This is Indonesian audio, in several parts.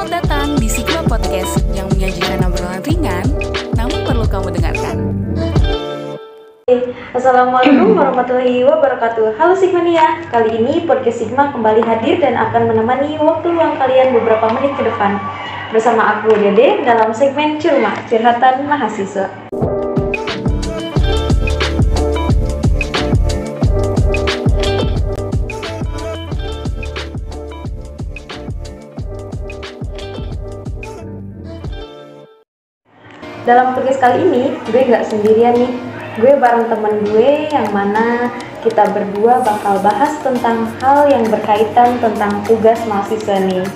Selamat datang di Sigma Podcast yang menyajikan obrolan ringan, namun perlu kamu dengarkan. Assalamualaikum warahmatullahi wabarakatuh. Halo Sigmania, kali ini podcast Sigma kembali hadir dan akan menemani waktu luang kalian beberapa menit ke depan. Bersama aku Dede dalam segmen Curma, Curhatan Mahasiswa Dalam tugas kali ini, gue nggak sendirian nih. Gue bareng temen gue yang mana kita berdua bakal bahas tentang hal yang berkaitan tentang tugas mahasiswa nih.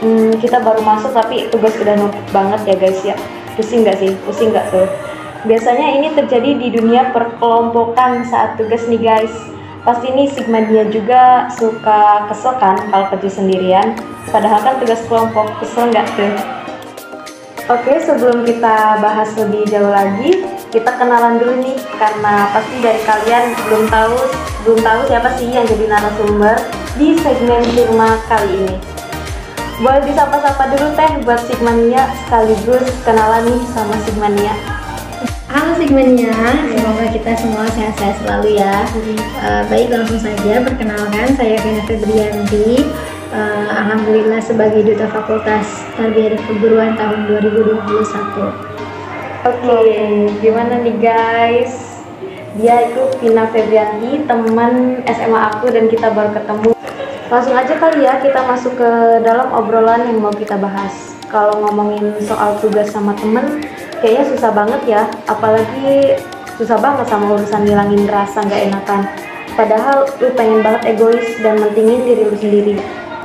Hmm, kita baru masuk tapi tugas udah numpuk banget ya guys ya. Pusing nggak sih? Pusing nggak tuh? Biasanya ini terjadi di dunia perkelompokan saat tugas nih guys. Pasti nih Sigma dia juga suka kesel kan kalau kerja sendirian. Padahal kan tugas kelompok kesel nggak tuh? Oke, sebelum kita bahas lebih jauh lagi, kita kenalan dulu nih karena pasti dari kalian belum tahu belum tahu siapa sih yang jadi narasumber di segmen Firma kali ini. Boleh disapa-sapa dulu teh buat Sigmania sekaligus kenalan nih sama Sigmania. Halo Sigmania, semoga kita semua sehat-sehat selalu ya. Uh, baik langsung saja perkenalkan saya Vina Febrianti uh, Alhamdulillah sebagai Duta Fakultas Tarbiyah dan Keguruan tahun 2021 Oke, okay, gimana nih guys? Dia itu Vina Febrianti, teman SMA aku dan kita baru ketemu. Langsung aja kali ya kita masuk ke dalam obrolan yang mau kita bahas. Kalau ngomongin soal tugas sama temen, kayaknya susah banget ya. Apalagi susah banget sama urusan ngilangin rasa nggak enakan. Padahal lu pengen banget egois dan mentingin diri lu sendiri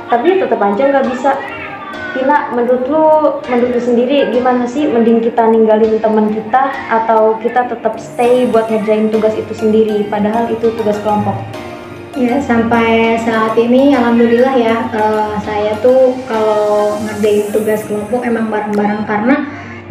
tapi tetap aja nggak bisa Vina, menurut lu, menurut lu sendiri gimana sih mending kita ninggalin teman kita atau kita tetap stay buat ngerjain tugas itu sendiri padahal itu tugas kelompok? Ya sampai saat ini alhamdulillah ya uh, saya tuh kalau ngerjain tugas kelompok emang bareng-bareng karena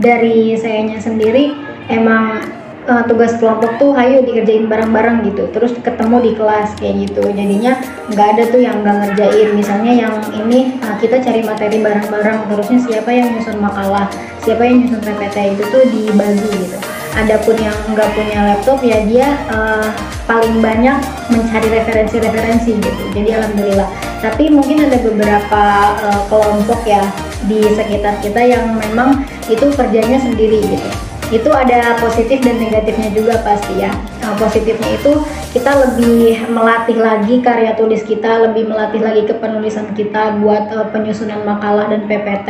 dari sayanya sendiri emang uh, tugas kelompok tuh ayo dikerjain bareng-bareng gitu. Terus ketemu di kelas kayak gitu. Jadinya nggak ada tuh yang nggak ngerjain. Misalnya yang ini uh, kita cari materi bareng-bareng. Terusnya siapa yang nyusun makalah siapa yang nyusun PPT itu tuh dibagi gitu. Adapun yang nggak punya laptop ya dia uh, paling banyak mencari referensi-referensi gitu. Jadi alhamdulillah. Tapi mungkin ada beberapa uh, kelompok ya di sekitar kita yang memang itu kerjanya sendiri gitu itu ada positif dan negatifnya juga pasti ya. Nah, positifnya itu kita lebih melatih lagi karya tulis kita lebih melatih lagi kepenulisan kita buat uh, penyusunan makalah dan PPT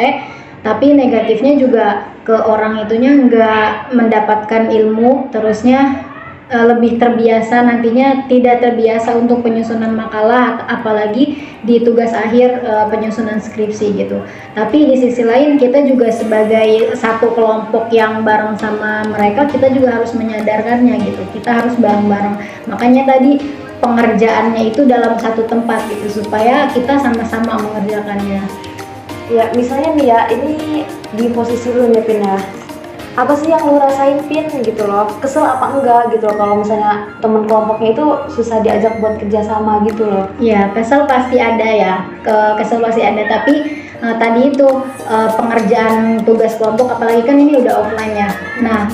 tapi negatifnya juga ke orang itunya nggak mendapatkan ilmu terusnya uh, lebih terbiasa nantinya tidak terbiasa untuk penyusunan makalah apalagi di tugas akhir uh, penyusunan skripsi gitu. Tapi di sisi lain kita juga sebagai satu kelompok yang bareng sama mereka kita juga harus menyadarkannya gitu. Kita harus bareng-bareng. Makanya tadi pengerjaannya itu dalam satu tempat gitu supaya kita sama-sama mengerjakannya. Ya, misalnya nih ya, ini di posisi lu nih Pina apa sih yang lu rasain pin gitu loh. Kesel apa enggak? Gitu loh. Kalau misalnya temen kelompoknya itu susah diajak buat kerjasama gitu loh. Ya kesel pasti ada ya. Ke kesel pasti ada. Tapi uh, tadi itu uh, pengerjaan tugas kelompok apalagi kan ini udah offline ya nah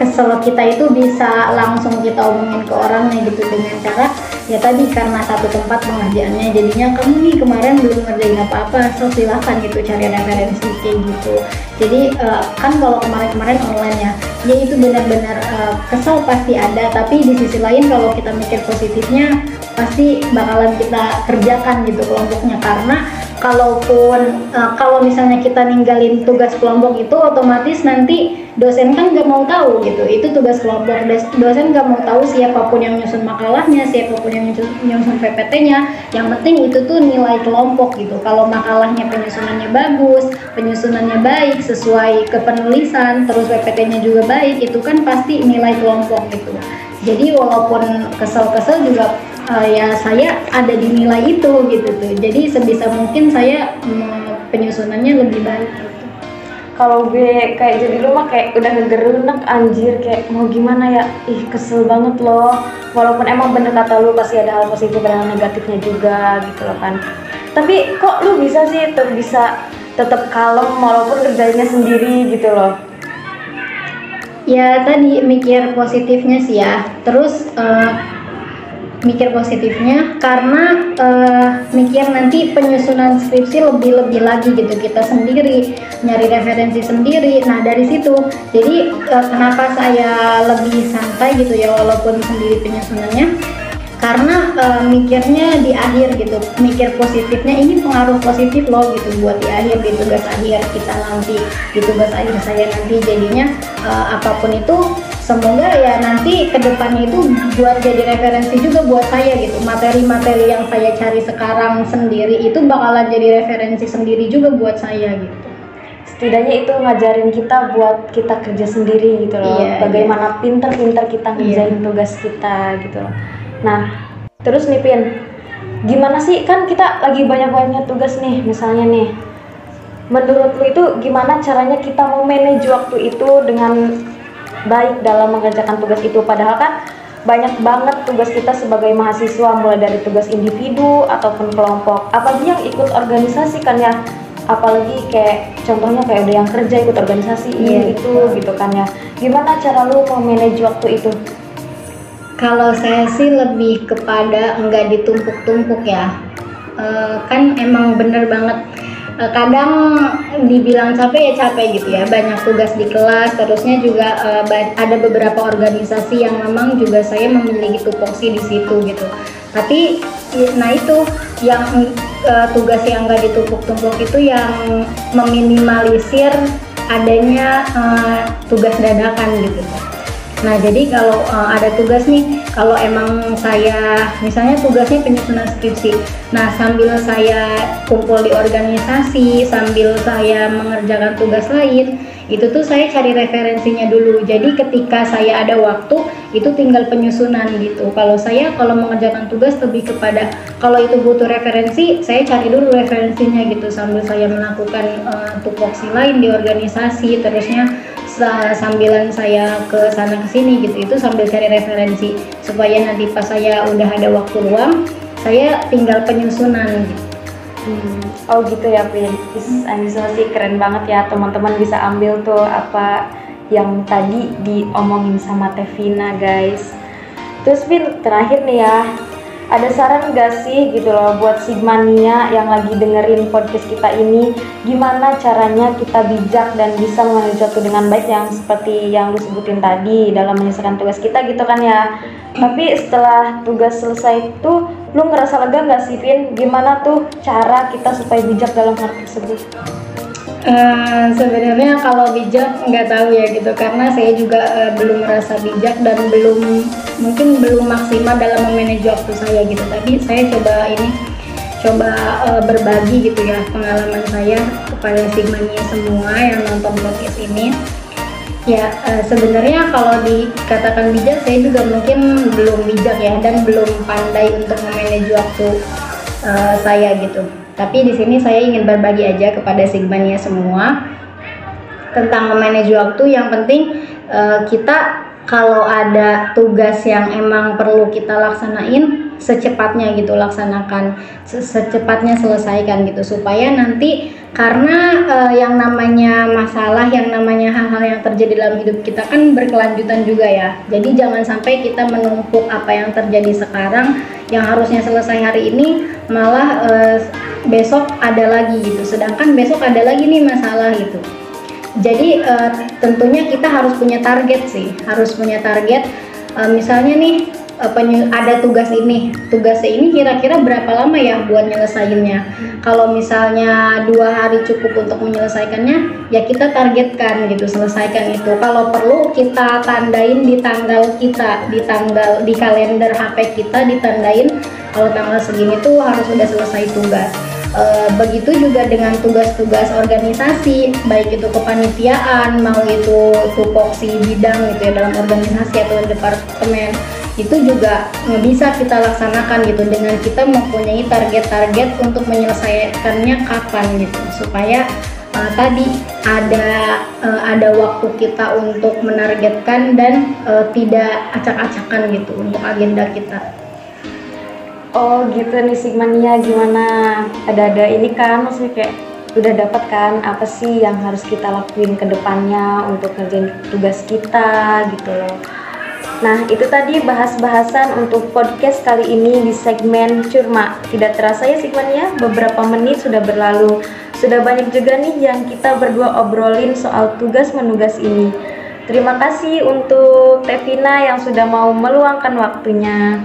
kesel kita itu bisa langsung kita omongin ke orangnya gitu dengan cara ya tadi karena satu tempat pengerjaannya jadinya kamu nih kemarin belum ngerjain apa-apa so silahkan gitu cari referensi kayak gitu. Jadi uh, kan kalau kemarin-kemarin online ya ya itu benar-benar uh, kesel pasti ada tapi di sisi lain kalau kita mikir positifnya pasti bakalan kita kerjakan gitu kelompoknya. Karena kalaupun uh, kalau misalnya kita ninggalin tugas kelompok itu otomatis nanti dosen kan nggak mau tahu gitu. Itu tugas kelompok. Dosen nggak mau tahu siapa pun yang nyusun makalahnya siapa pun yang nyusun, nyusun PPT-nya yang penting itu tuh nilai kelompok gitu. Kalau makalahnya penyusunannya bagus penyusunannya baik sesuai kepenulisan terus PPT-nya juga baik itu kan pasti nilai kelompok gitu. Jadi walaupun kesel-kesel juga uh, ya saya ada di nilai itu gitu tuh. Jadi sebisa mungkin saya mm, penyusunannya lebih baik gitu. kalau gue kayak jadi lu mah kayak udah ngegerunek anjir kayak mau gimana ya? Ih kesel banget loh. Walaupun emang bener kata lu pasti ada hal positif dan hal negatifnya juga gitu loh kan. Tapi kok lu bisa sih tuh bisa tetap kalem walaupun kerjanya sendiri gitu loh? Ya tadi mikir positifnya sih ya. Terus uh, mikir positifnya karena uh, mikir nanti penyusunan skripsi lebih-lebih lagi gitu kita sendiri nyari referensi sendiri. Nah dari situ jadi uh, kenapa saya lebih santai gitu ya walaupun sendiri penyusunannya? Karena uh, mikirnya di akhir gitu mikir positifnya ini pengaruh positif loh gitu buat di akhir di tugas akhir kita nanti di tugas akhir saya nanti jadinya uh, apa pun itu semoga ya nanti ke depannya itu buat jadi referensi juga buat saya gitu materi-materi yang saya cari sekarang sendiri itu bakalan jadi referensi sendiri juga buat saya gitu setidaknya itu ngajarin kita buat kita kerja sendiri gitu loh iya, bagaimana iya. pinter-pinter kita ngerjain iya. tugas kita gitu loh Nah, terus nih Pin, gimana sih kan kita lagi banyak-banyak tugas nih, misalnya nih. Menurut lu itu gimana caranya kita memanage waktu itu dengan baik dalam mengerjakan tugas itu. Padahal kan banyak banget tugas kita sebagai mahasiswa mulai dari tugas individu ataupun kelompok. Apalagi yang ikut organisasi kan ya. Apalagi kayak contohnya kayak udah yang kerja ikut organisasi ini yeah. itu gitu kan ya. Gimana cara lu memanage waktu itu? Kalau saya sih lebih kepada enggak ditumpuk-tumpuk ya. E, kan emang bener banget kadang dibilang capek ya capek gitu ya. Banyak tugas di kelas terusnya juga e, ada beberapa organisasi yang memang juga saya memiliki tupoksi di situ gitu. Tapi nah itu yang e, tugas yang enggak ditumpuk-tumpuk itu yang meminimalisir adanya tugas dadakan gitu Nah, jadi kalau uh, ada tugas nih, kalau emang saya misalnya tugasnya penyusunan skripsi. Nah, sambil saya kumpul di organisasi, sambil saya mengerjakan tugas lain, itu tuh saya cari referensinya dulu. Jadi ketika saya ada waktu, itu tinggal penyusunan gitu. Kalau saya kalau mengerjakan tugas lebih kepada kalau itu butuh referensi, saya cari dulu referensinya gitu sambil saya melakukan uh, tupoksi lain di organisasi, terusnya sambilan saya ke sana ke sini gitu itu sambil cari referensi supaya nanti pas saya udah ada waktu luang saya tinggal penyusunan. Hmm. Oh gitu ya Pin, Anissa sih keren banget ya teman-teman bisa ambil tuh apa yang tadi diomongin sama Tevina guys. Terus Pin terakhir nih ya, ada saran gak sih gitu loh buat Sigmania yang lagi dengerin podcast kita ini gimana caranya kita bijak dan bisa mengambil sesuatu dengan baik yang seperti yang lu sebutin tadi dalam menyelesaikan tugas kita gitu kan ya tapi setelah tugas selesai itu lu ngerasa lega gak sih Vin? Gimana tuh cara kita supaya bijak dalam hal tersebut? Uh, sebenarnya kalau bijak nggak tahu ya gitu. Karena saya juga uh, belum merasa bijak dan belum mungkin belum maksimal dalam memanage waktu saya gitu. Tapi saya coba ini coba uh, berbagi gitu ya pengalaman saya kepada sigmanya semua yang nonton podcast ini. Ya uh, sebenarnya kalau dikatakan bijak saya juga mungkin belum bijak ya dan belum pandai untuk memanage waktu uh, saya gitu tapi di sini saya ingin berbagi aja kepada Sigmania semua tentang memanage waktu. Yang penting uh, kita kalau ada tugas yang emang perlu kita laksanain secepatnya gitu laksanakan secepatnya selesaikan gitu supaya nanti karena uh, yang namanya masalah yang namanya hal-hal yang terjadi dalam hidup kita kan berkelanjutan juga ya jadi jangan sampai kita menumpuk apa yang terjadi sekarang yang harusnya selesai hari ini malah uh, besok ada lagi gitu. Sedangkan besok ada lagi nih masalah gitu. Jadi uh, tentunya kita harus punya target sih. Harus punya target uh, misalnya nih uh, ada tugas ini. Tugasnya ini kira-kira berapa lama ya buat nyelesainnya? Kalau misalnya dua hari cukup untuk menyelesaikannya ya kita targetkan gitu selesaikan itu. Kalau perlu kita tandain di tanggal kita di tanggal di kalender HP kita ditandain kalau tanggal segini tuh harus sudah selesai tugas. E, begitu juga dengan tugas-tugas organisasi baik itu kepanitiaan mau itu tupoksi bidang gitu ya dalam organisasi atau departemen itu juga bisa kita laksanakan gitu dengan kita mempunyai target-target untuk menyelesaikannya kapan gitu supaya uh, tadi ada uh, ada waktu kita untuk menargetkan dan uh, tidak acak-acakan gitu untuk agenda kita. Oh gitu nih Sigmania gimana? Ada-ada ini kan maksudnya kayak udah dapat kan apa sih yang harus kita lakuin ke depannya untuk ngerjain tugas kita gitu loh. Nah, itu tadi bahas-bahasan untuk podcast kali ini di segmen Curma. Tidak terasa ya segmennya, beberapa menit sudah berlalu. Sudah banyak juga nih yang kita berdua obrolin soal tugas menugas ini. Terima kasih untuk Tevina yang sudah mau meluangkan waktunya.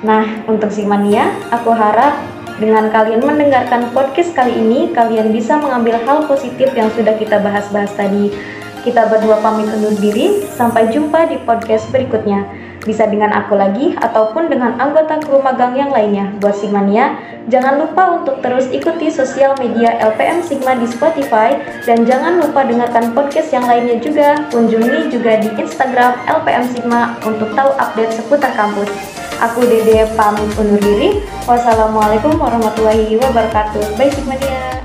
Nah, untuk Sigmania, aku harap dengan kalian mendengarkan podcast kali ini, kalian bisa mengambil hal positif yang sudah kita bahas-bahas tadi. Kita berdua pamit undur diri, sampai jumpa di podcast berikutnya. Bisa dengan aku lagi ataupun dengan anggota kru magang yang lainnya. Buat Sigmania, jangan lupa untuk terus ikuti sosial media LPM Sigma di Spotify dan jangan lupa dengarkan podcast yang lainnya juga. Kunjungi juga di Instagram LPM Sigma untuk tahu update seputar kampus. Aku Dede pamit undur diri. Wassalamualaikum warahmatullahi wabarakatuh. Bye Sigmania.